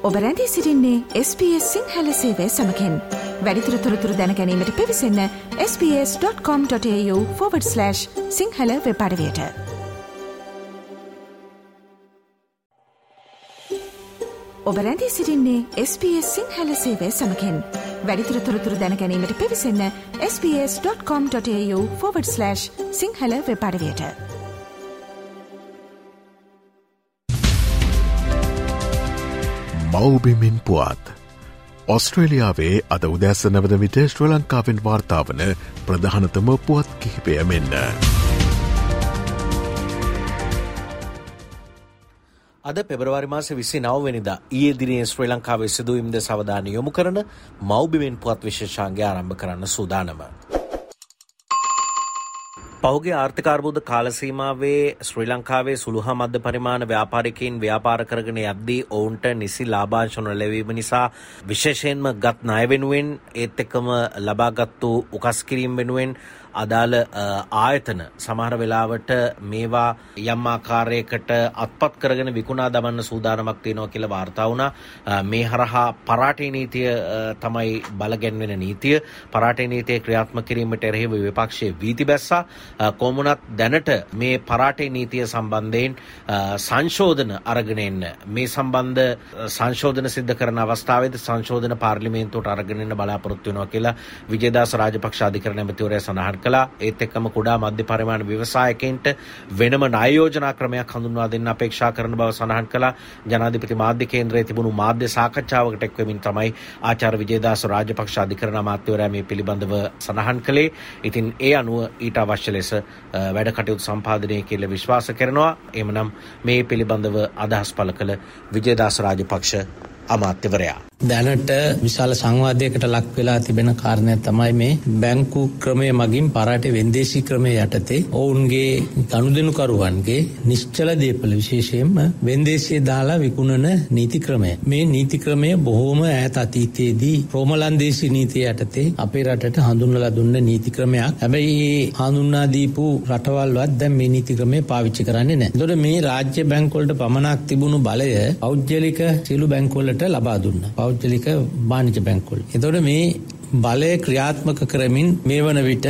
program.com.au. ඔබ රැඳී සිරින්නේ SBS Sinhala සේවය සමකෙන්. වැඩිතුර තොරතුර දැනැනීමට පිවිසන්න ps.com.ta/ සිංහල වෙපඩවයට ඔබ රැඳී සිරින්නේ SBS සිංහල සේවය සමකෙන්. වැඩිතුර තොරතුර දැනැනීමට පිවිසන්න ps.com.ta/ සිංහල වෙපඩවයට මවබිමින් පුවත්. ඔස්ට්‍රේලියාවේ අද උදැස්ස නැවද විට ශ්‍ර ලංකාවෙන් වාර්තාාවන ප්‍රධානතම පුවත් කිහිපය මෙන්න. අද පෙබරවාරි මාස විසි නවවෙනිදා ඒ දිනේ ශ්‍රී ලංකාවේ සිදුවීම්ද සවධාන යොමු කරන මෞබිමෙන් පුවත් විශේෂාන්ගේ ආරම්භ කරන්න සූදානම. පෞගේ ආර්ථිකාර්බුද කාලසීමාවේ ශ්‍රී ලංකාවේ සුළුහා මධ්‍ය පරිමාණ ව්‍යාපාරිකයින් ව්‍යාපාර කරගෙන යද්දී ඔවුන්ට නිසි ලාභාංශ නොලැබීම නිසා විශේෂයෙන්ම ගත් ණය වෙනුවෙන් ඒත් එක්කම ලබාගත්තු උකස් කිරීම වෙනුවෙන් අදාළ ආයතන සමහර වෙලාවට මේවා යම් ආකාරයකට අත්පත් කරගෙන විකුණා දමන්න සූදානමක් තියෙනවා කියලා වාර්තා වුණා. මේ හරහා පරාටේ නීතිය තමයි බලගැන්වෙන නීතිය. පරාටේ නීතිය ක්‍රියාත්මක කිරීමට එරෙහිව විපක්ෂයේ වීති බැස්සා. කොමුණත් දැනට මේ පරාටේ නීතිය සම්බන්ධයෙන් සංශෝධන අරගෙන එන්න මේ සම්බන්ධ සංශෝධන සිද්ධ කරන අවස්ථාවේදී සංශෝධන පාර්ලිමේන්තුවට අරගෙන එන්න බලාපොරොත්තු වෙනවා කියලා විජේදාස රාජපක්ෂ අධිකරණ ඇමතිවරයා සඳහන් කළා. ඒත් එක්කම කුඩා මධ්‍ය පරිමාණ ව්‍යවසායකයින්ට වෙනම ණය යෝජනා ක්‍රමයක් හඳුන්වා දෙන්න අපේක්ෂා කරන බව සඳහන් කළා. ජනාධිපති මාධ්‍ය කේන්ද්‍රයේ තිබුණු මාධ්‍ය සාකච්ඡාවකට එක්වෙමින් තමයි ආචාර්ය විජේදාස රාජපක්ෂ අධිකරණ අමාත්‍යවරයා මේ පිළිබඳව සඳහන් කළේ. ඉතින් ඒ අනුව ඊට අවශ්‍ය ලෙස වැඩ කටයුතු සම්පාදනය කියලා විශ්වාස කරනවා. එමනම් මේ පිළිබඳව අදහස් පළ කළ විජේදාස රාජපක්ෂ අමාත්‍යවරයා. දැනට විශාල සංවාදයකට ලක් වෙලා තිබෙන කාරණය තමයි මේ බැංකු ක්‍රමය මගින් පරාටේ වෙන්දේශී ක්‍රමය යටතේ ඔවුන්ගේ ගනුදෙනුකරුවන්ගේ නිශ්චල දේපල විශේෂයෙන්ම වෙන්දේශය දාලා විකුණන නීති ක්‍රමය. මේ නීති ක්‍රමය බොහෝම ඈත අතීතයේදී රෝමලන්දේශී නීතිය යටතේ අපේ රටට හඳුන්වලා දුන්න නීති ක්‍රමයක්. හැබැයි හඳුන්වා දීපු රටවල්වත් දැන් මේ නීති ක්‍රමය පාවිච්චි කරන්නේ නැහැ. එතකොට මේ රාජ්‍ය බැංකුවලට පමණක් තිබුණු බලය පෞද්ගලික සියලු බැංකුවලට ලබා දුන්නා. පෞද්ගලික වාණිජ බැංකුවල. එතකොට මේ බලය ක්‍රියාත්මක කරමින් මේ වන විට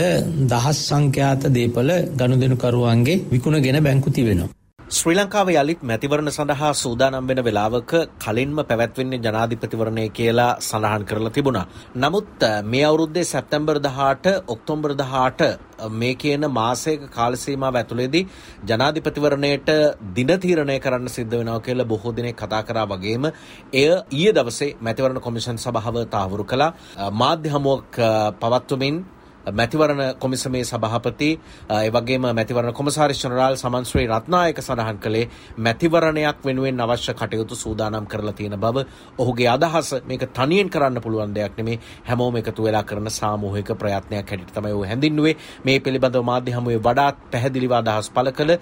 දහස් සංඛ්‍යාත දේපල ගනුදෙනුකරුවන්ගේ විකුණගෙන බැංකු තිබෙනවා. ශ්‍රී ලංකාව යළිත් මැතිවරණ සඳහා සූදානම් වෙන වෙලාවක කලින්ම පැවැත්වෙන්නේ ජනාධිපතිවරණය කියලා සඳහන් කරලා තිබුණා. නමුත් මේ අවුරුද්දේ සැප්තැම්බර් 18 ඔක්තෝබර් 18 මේ කියන මාසයක කාල සීමාව ඇතුළේදී ජනාධිපතිවරණයට දින තීරණය කරන්න සිද්ධ වෙනවා කියලා බොහෝ දෙනෙක් කතා කරා වගේම එය ඊයේ දවසේ මැතිවරණ කොමිෂන් සභාව තහවුරු කළා. මාධ්‍ය හමුවක් පවත්වමින් මැතිවරණ කොමිසමේ සභහපති එවගේම මැතිවරණ කොමසාරිස් ජනරාල් සමන් ශ්‍රී රත්නායක සඳහන් කළේ මැතිවරණයක් වෙනුවෙන් අවශ්‍ය කටයුතු සූදානම් කරලා තියෙන බව. ඔහුගේ අදහස මේක තනියෙන් කරන්න පුළුවන් දෙයක් නෙමේ. හැමෝම එකතු වෙලා කරන සාමූහික ප්‍රයත්නයක් හැටියට තමයි ඔහු හැඳින්නුවේ මේ පිළිබඳව මාධ්‍ය හමුවේ වඩාත් පැහැදිලිව අදහස් පළ කළ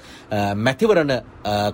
මැතිවරණ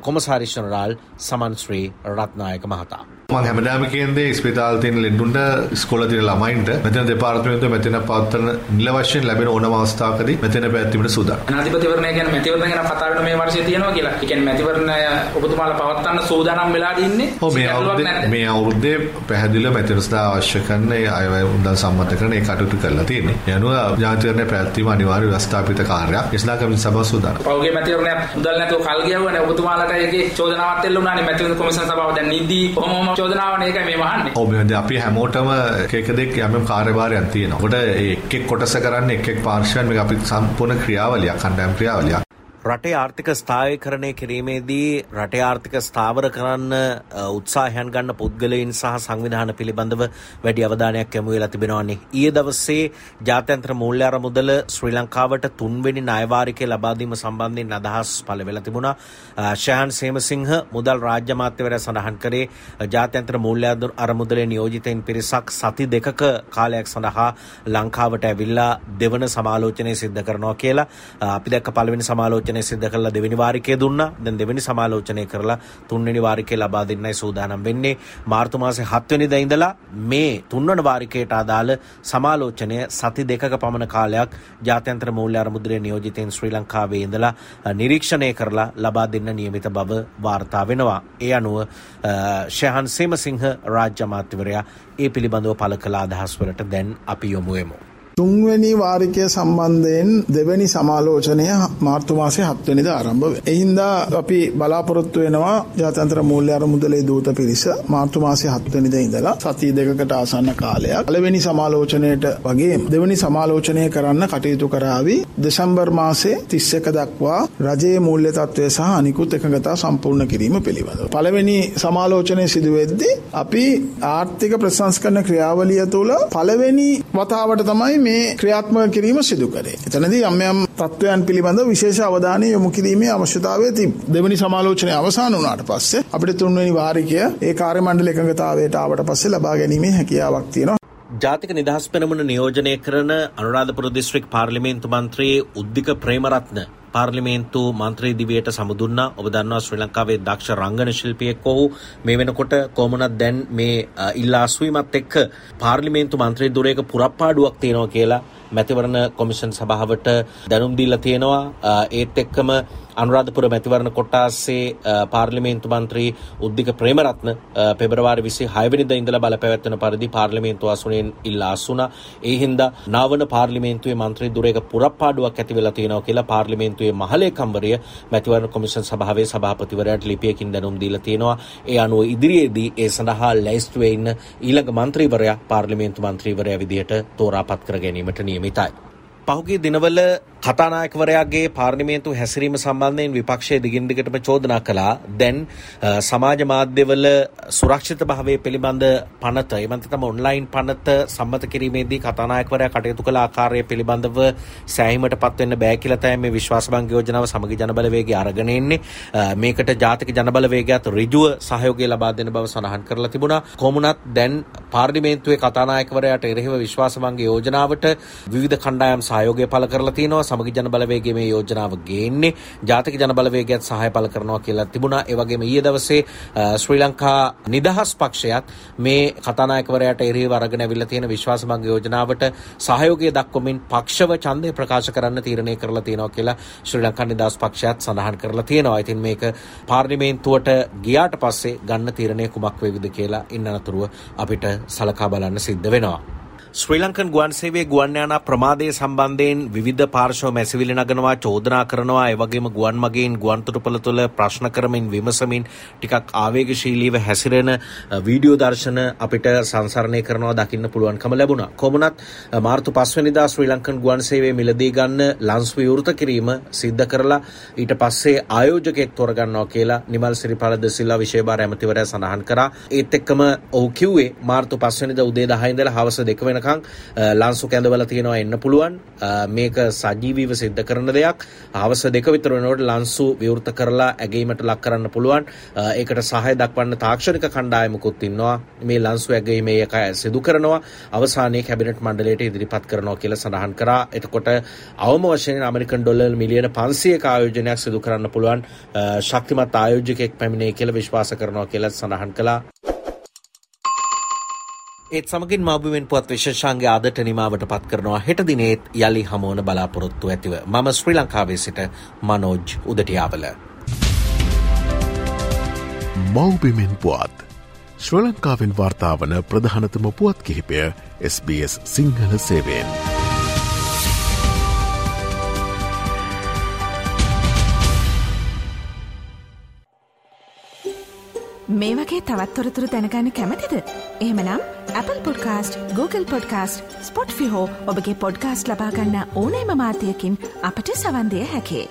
කොමසාරිස් ජනරාල් සමන් ශ්‍රී රත්නායක මහතා. මම හැමදාම කියන්නේ ස්පිතාල තියෙන ලෙඩුන්ට ඉස්කෝලේ තියෙන ළමයින්ට මෙතන දෙපාර්තමේන්තුව මෙතන පවත්වන නිල වශයෙන් ලැබෙන ඕනම අවස්ථාවකදී මෙතන පැවැත්වීමට සූදානම්. අනාධිපතිවරණය කියන්නේ මැතිවරණ ගැන කතා කරන මේ වර්ෂයේ තියෙනවා කියලා. ඒ කියන්නේ මැතිවරණය ඔබතුමාලා පවත්වන්න සූදානම් වෙලා ඉන්නේ. ඔව් මේ අවුරුද්දේ මේ අවුරුද්දේ පැහැදිලිව මැතිවරණය අවශ්‍ය කරන ඒ අයවැය උන්දන් සම්මත කරන ඒ කටයුතු කරලා තියෙන්නේ. ඒ අනුව ජාතිවරණය පැවැත්වීම අනිවාර්ය ව්‍යවස්ථාපිත කාර්යයක්. එස්ලා කමිටු සභාව සූදානම්. පෞගේ මැතිවරණය මුදල් නැතුව කල් ගියවනේ ඔබතුමාලාට ඒකේ චෝදනාවක් එල්ලුණානේ මැතිවරණ කොමිෂන් සභාව දැන් නිදි කොහොමම චෝදනාවනේ ඒකයි මේ වහන්නේ. ඔව් මේ අපි හැමෝටම එක එක දෙයක් යම් කාර්යභාරයක් තියෙනවා. කොට එක් එක් කොටස කරන්නේ එක් එක් පාර්ශ්වයන් මේක අපි සම්පූර්ණ ක්‍රියාවලියක් කණ්ඩායම් ක්‍රියාවලියක්. රටේ ආර්ථික ස්ථායකරණය කිරීමේදී රටේ ආර්ථික ස්ථාවර කරන්න උත්සාහයන් ගන්න පුද්ගලයින් සහ සංවිධාන පිළිබඳව වැඩි අවධානයක් යොමු වෙලා තිබෙනවානේ. ඊයේ දවසේ ජාත්‍යන්තර මූල්‍ය අරමුදල ශ්‍රී ලංකාවට තුන්වෙනි ණයවාරිකය ලබා දීම සම්බන්ධයෙන් අදහස් පළ වෙලා තිබුණා. ශයන් සේමසිංහ මුදල් රාජ්‍ය අමාත්‍යවරයා සඳහන් කරේ ජාත්‍යන්තර මූල්‍ය අරමුදලේ නියෝජිතයින් පිරිසක් සති දෙකක කාලයක් සඳහා ලංකාවට ඇවිල්ලා දෙවන සමාලෝචනය සිද්ධ කරනවා කියලා. අපි දැක්ක පළවෙනි සමාලෝචනය සමාලෝචනය සිද්ධ කරලා දෙවැනි වාරිකය දුන්නා. දැන් දෙවැනි සමාලෝචනය කරලා තුන්වෙනි වාරිකය ලබා දෙන්නයි සූදානම් වෙන්නේ. මාර්තු මාසේ 7 වෙනිදා ඉඳලා මේ තුන්වන වාරිකයට අදාළ සමාලෝචනය සති දෙකක පමණ කාලයක් ජාත්‍යන්තර මූල්‍ය අරමුදලේ නියෝජිතයින් ශ්‍රී ලංකාවේ ඉඳලා නිරීක්ෂණය කරලා ලබා දෙන්න නියමිත බව වාර්තා වෙනවා. ඒ අනුව ශයහන් සේමසිංහ රාජ්‍ය අමාත්‍යවරයා ඒ පිළිබඳව පළ කළ අදහස් වලට දැන් අපි යොමු වෙමු. තුන්වැනි වාරිකය සම්බන්ධයෙන් දෙවැනි සමාලෝචනය මාර්තු මාසේ හත්වනිද ආරම්භ වේ. එහින්දා අපි බලාපොරොත්තු වෙනවා ජාතන්ත්‍ර මූල්‍ය අරමුදලේ දූත පිරිස මාර්තු මාසේ හත්වනිද ඉඳලා සතිය දෙකකට ආසන්න කාලයක් පළවෙනි සමාලෝචනයට වගේ දෙවැනි සමාලෝචනය කරන්න කටයුතු කරාවි දෙසැම්බර් මාසේ තිස්ස එක දක්වා රජයේ මූල්‍ය තත්ත්වය සහ අනිකුත් එකඟතා සම්පූර්ණ කිරීම පිළිබඳව. පළවෙනි සමාලෝචනය සිදුවෙද්දි අපි ආර්ථික ප්‍රසංස්කරන ක්‍රියාවලිය තුළ පළවෙනි වතාවට තමයි මේ ක්‍රියාත්මක කිරීම සිදු කරේ. එතනදී යම් යම් තත්ත්වයන් පිළිබඳ විශේෂ අවධානය යොමු කිරීමේ අවශ්‍යතාවය තිබ. දෙවනි සමාලෝචනය අවසන් වුණාට පස්සේ අපිට තුන්වෙනි වාරිකය ඒ කාර්ය මණ්ඩල එකඟතාවයට ආවට පස්සේ ලබා ගැනීමේ හැකියාවක් තියෙනවා. ජාතික නිදහස් පෙනමුණ නියෝජනය කරන අනුරාධපුර දිස්ත්‍රික් පාර්ලිමේන්තු මන්ත්‍රී උද්දික ප්‍රේමරත්න පාර්ලිමේන්තු මන්ත්‍රී දිවියට සමුදුන්නා. ඔබ දන්නවා ශ්‍රී ලංකාවේ දක්ෂ රංගන ශිල්පියෙක් ඔහු මේ වෙනකොට කොමුණත් දැන් මේ ඉල්ලාස්වීමත් එක්ක පාර්ලිමේන්තු මන්ත්‍රී දුරයක පුරප්පාඩුවක් තියෙනවා කියලා මැතිවරණ කොමිෂන් සභාවට දැනුම් දීලා තියෙනවා. ඒත් එක්කම අනුරාධපුර මැතිවරණ කොට්ටාස්සේ පාර්ලිමේන්තු මන්ත්‍රී උද්දික ප්‍රේමරත්න පෙබරවාරි විසි හයවනිද ඉඳලා බල පැවැත්වන පරිදි පාර්ලිමේන්තු අසුනෙන් ඉල්ලා අස්සුනා ඒ හින්දා නාවන පාර්ලිමේන්තුවේ මන්ත්‍රී දුරේක පුරප්පාඩුවක් ඇති වෙලා තියෙනවා කියලා පාර්ලිමේන්තුවේ මහලේකම්වරිය මැතිවරණ කොමිෂන් සභාවේ සභාපතිවරයාට ලිපියකින් දැනුම් දීලා තියෙනවා. ඒ අනුව ඉදිරියේදී ඒ සඳහා ලැයිස්තුවේ ඉන්න ඊළඟ මන්ත්‍රීවරයා පාර්ලිමේන්තු මන්ත්‍රීවරයා විදිහට තෝරාපත් කර ගැනීමට නියමිතයි. පහුගිය දිනවල කතානායකවරයාගේ පාර්ලිමේන්තු හැසිරීම සම්බන්ධයෙන් විපක්ෂය දිගින් දිගටම චෝදනා කළා. දැන් සමාජ මාධ්‍යවල සුරක්ෂිත භාවය පිළිබඳ පනත, එමන්ත තම ඔන්ලයින් පනත සම්මත කිරීමේදී කතානායකවරයා කටයුතු කළ ආකාරය පිළිබඳව සෑහීමට පත්වෙන්න බෑ කියලා තමයි මේ විශ්වාසභංග යෝජනාව සමගි ජනබලවේගය අරගෙන එන්නේ. මේකට ජාතික ජනබලවේගයත් ඍජුව සහයෝගය ලබා දෙන බව සඳහන් කරලා තිබුණා. කොමුණත් දැන් පාර්ලිමේන්තුවේ කතානායකවරයාට එරෙහිව විශ්වාසභංග යෝජනාවට විවිධ කණ්ඩායම් සහයෝගය පළ කරලා තිනවා. සමගි ජන බලවේගයේ මේ යෝජනාව ගේන්නේ ජාතික ජන බලවේගයත් සහාය පළ කරනවා කියලා තිබුණා. ඒ වගේම ඊයේ දවසේ ශ්‍රී ලංකා නිදහස් පක්ෂයත් මේ කතානායකවරයාට එරෙහිව අරගෙන අවිල්ලා තියෙන විශ්වාසභංග යෝජනාවට සහයෝගය දක්වමින් පක්ෂව ඡන්දය ප්‍රකාශ කරන්න තීරණය කරලා තියෙනවා කියලා ශ්‍රී ලංකා නිදහස් පක්ෂයත් සඳහන් කරලා තියෙනවා. ඉතින් මේක පාර්ලිමේන්තුවට ගියාට පස්සේ ගන්න තීරණය කුමක් වේවිද කියලා ඉන්න අනතුරුව අපිට සලකා බලන්න සිද්ධ වෙනවා. ශ්‍රී ලංකන් ගුවන් සේවේ ගුවන්යානා ප්‍රමාදය සම්බන්ධයෙන් විවිධ පාර්ශව මැසිවිලි නගනවා චෝදනා කරනවා එවගේම ගුවන් මගින් ගුවන්තොටුපළ තුළ ප්‍රශ්න කරමින් විමසමින් ටිකක් ආවේගශීලීව හැසිරෙන වීඩියෝ දර්ශන අපිට සංසරණය කරනවා දකින්න පුළුවන්කම ලැබුණා. කොමුණත් මාර්තු පස්වනිදා ශ්‍රී ලංකන් ගුවන් සේවය මිලදී ගන්න ලංස් විවෘත කිරීම සිද්ධ කරලා ඊට පස්සේ ආයෝජකයෙක් තෝරගන්නවා කියලා නිමල් සිරිපාල සිල්ලා විශේෂ භාර ඇමතිවරයා සඳහන් කරා. ඒත් එක්කම ඔහු කිව්වේ මාර්තු පස්වනිදා උදේ 10 ඉඳලා හවස 2 වෙනකම් වෙනකං ලංසු කැඳවල තියෙනවා එන්න පුළුවන්. මේක සජීවීව සිද්ධ කරන දෙයක්. හවස දෙක විතර වෙනකොට ලංසු විවෘත කරලා ඇගීමට ලක් කරන්න පුළුවන්. ඒකට සහය දක්වන්න තාක්ෂණික කණ්ඩායමකුත් ඉන්නවා. මේ ලංසු ඇගීමේ එක සිදු කරනවා. අවසානයේ කැබිනට් මණ්ඩලයට ඉදිරිපත් කරනවා කියලා සඳහන් කරා. එතකොට අවම වශයෙන් ඇමරිකන් ඩොලර් මිලියන 500ක ආයෝජනයක් සිදු කරන්න පුළුවන්. ශක්තිමත් ආයෝජකයෙක් පැමිණේ කියලා විශ්වාස කරනවා කියලා සඳහන් කළා. ඒත් සමගින් මාබුවෙන් පුවත් විශේෂාන්ගේ ආදට නිමාවට පත් කරනවා හෙට දිනේත් යළි හමුවන බලාපොරොත්තු ඇතිව මම ශ්‍රී ලංකාවේ සිට මනෝජ් උදටියාවල. මව්බිමෙන් පුවත් ශ්‍ර ලංකාවෙන් වාර්තාාවන ප්‍රධානතම පුවත් කිහිපය SBS සිංහල සේවෙන්. මේ වගේ තවත්තොරතුරු තැනකන්න කැමතිද. එහමනම් Apple podcast Google podcast Spotify ඔබගේ පොඩ්කාස්ට ලබාගන්න ඕනෑම මාතයකින් අපට සවන්දය හැකේ.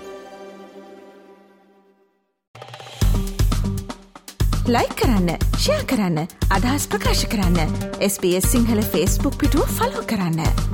ලයි කරන්න ෂයා කරන්න අදහස් ප්‍රකාශ කරන්න SBS සිංහල ෆස්බුක් පිටුව ෆලෝ කරන්න.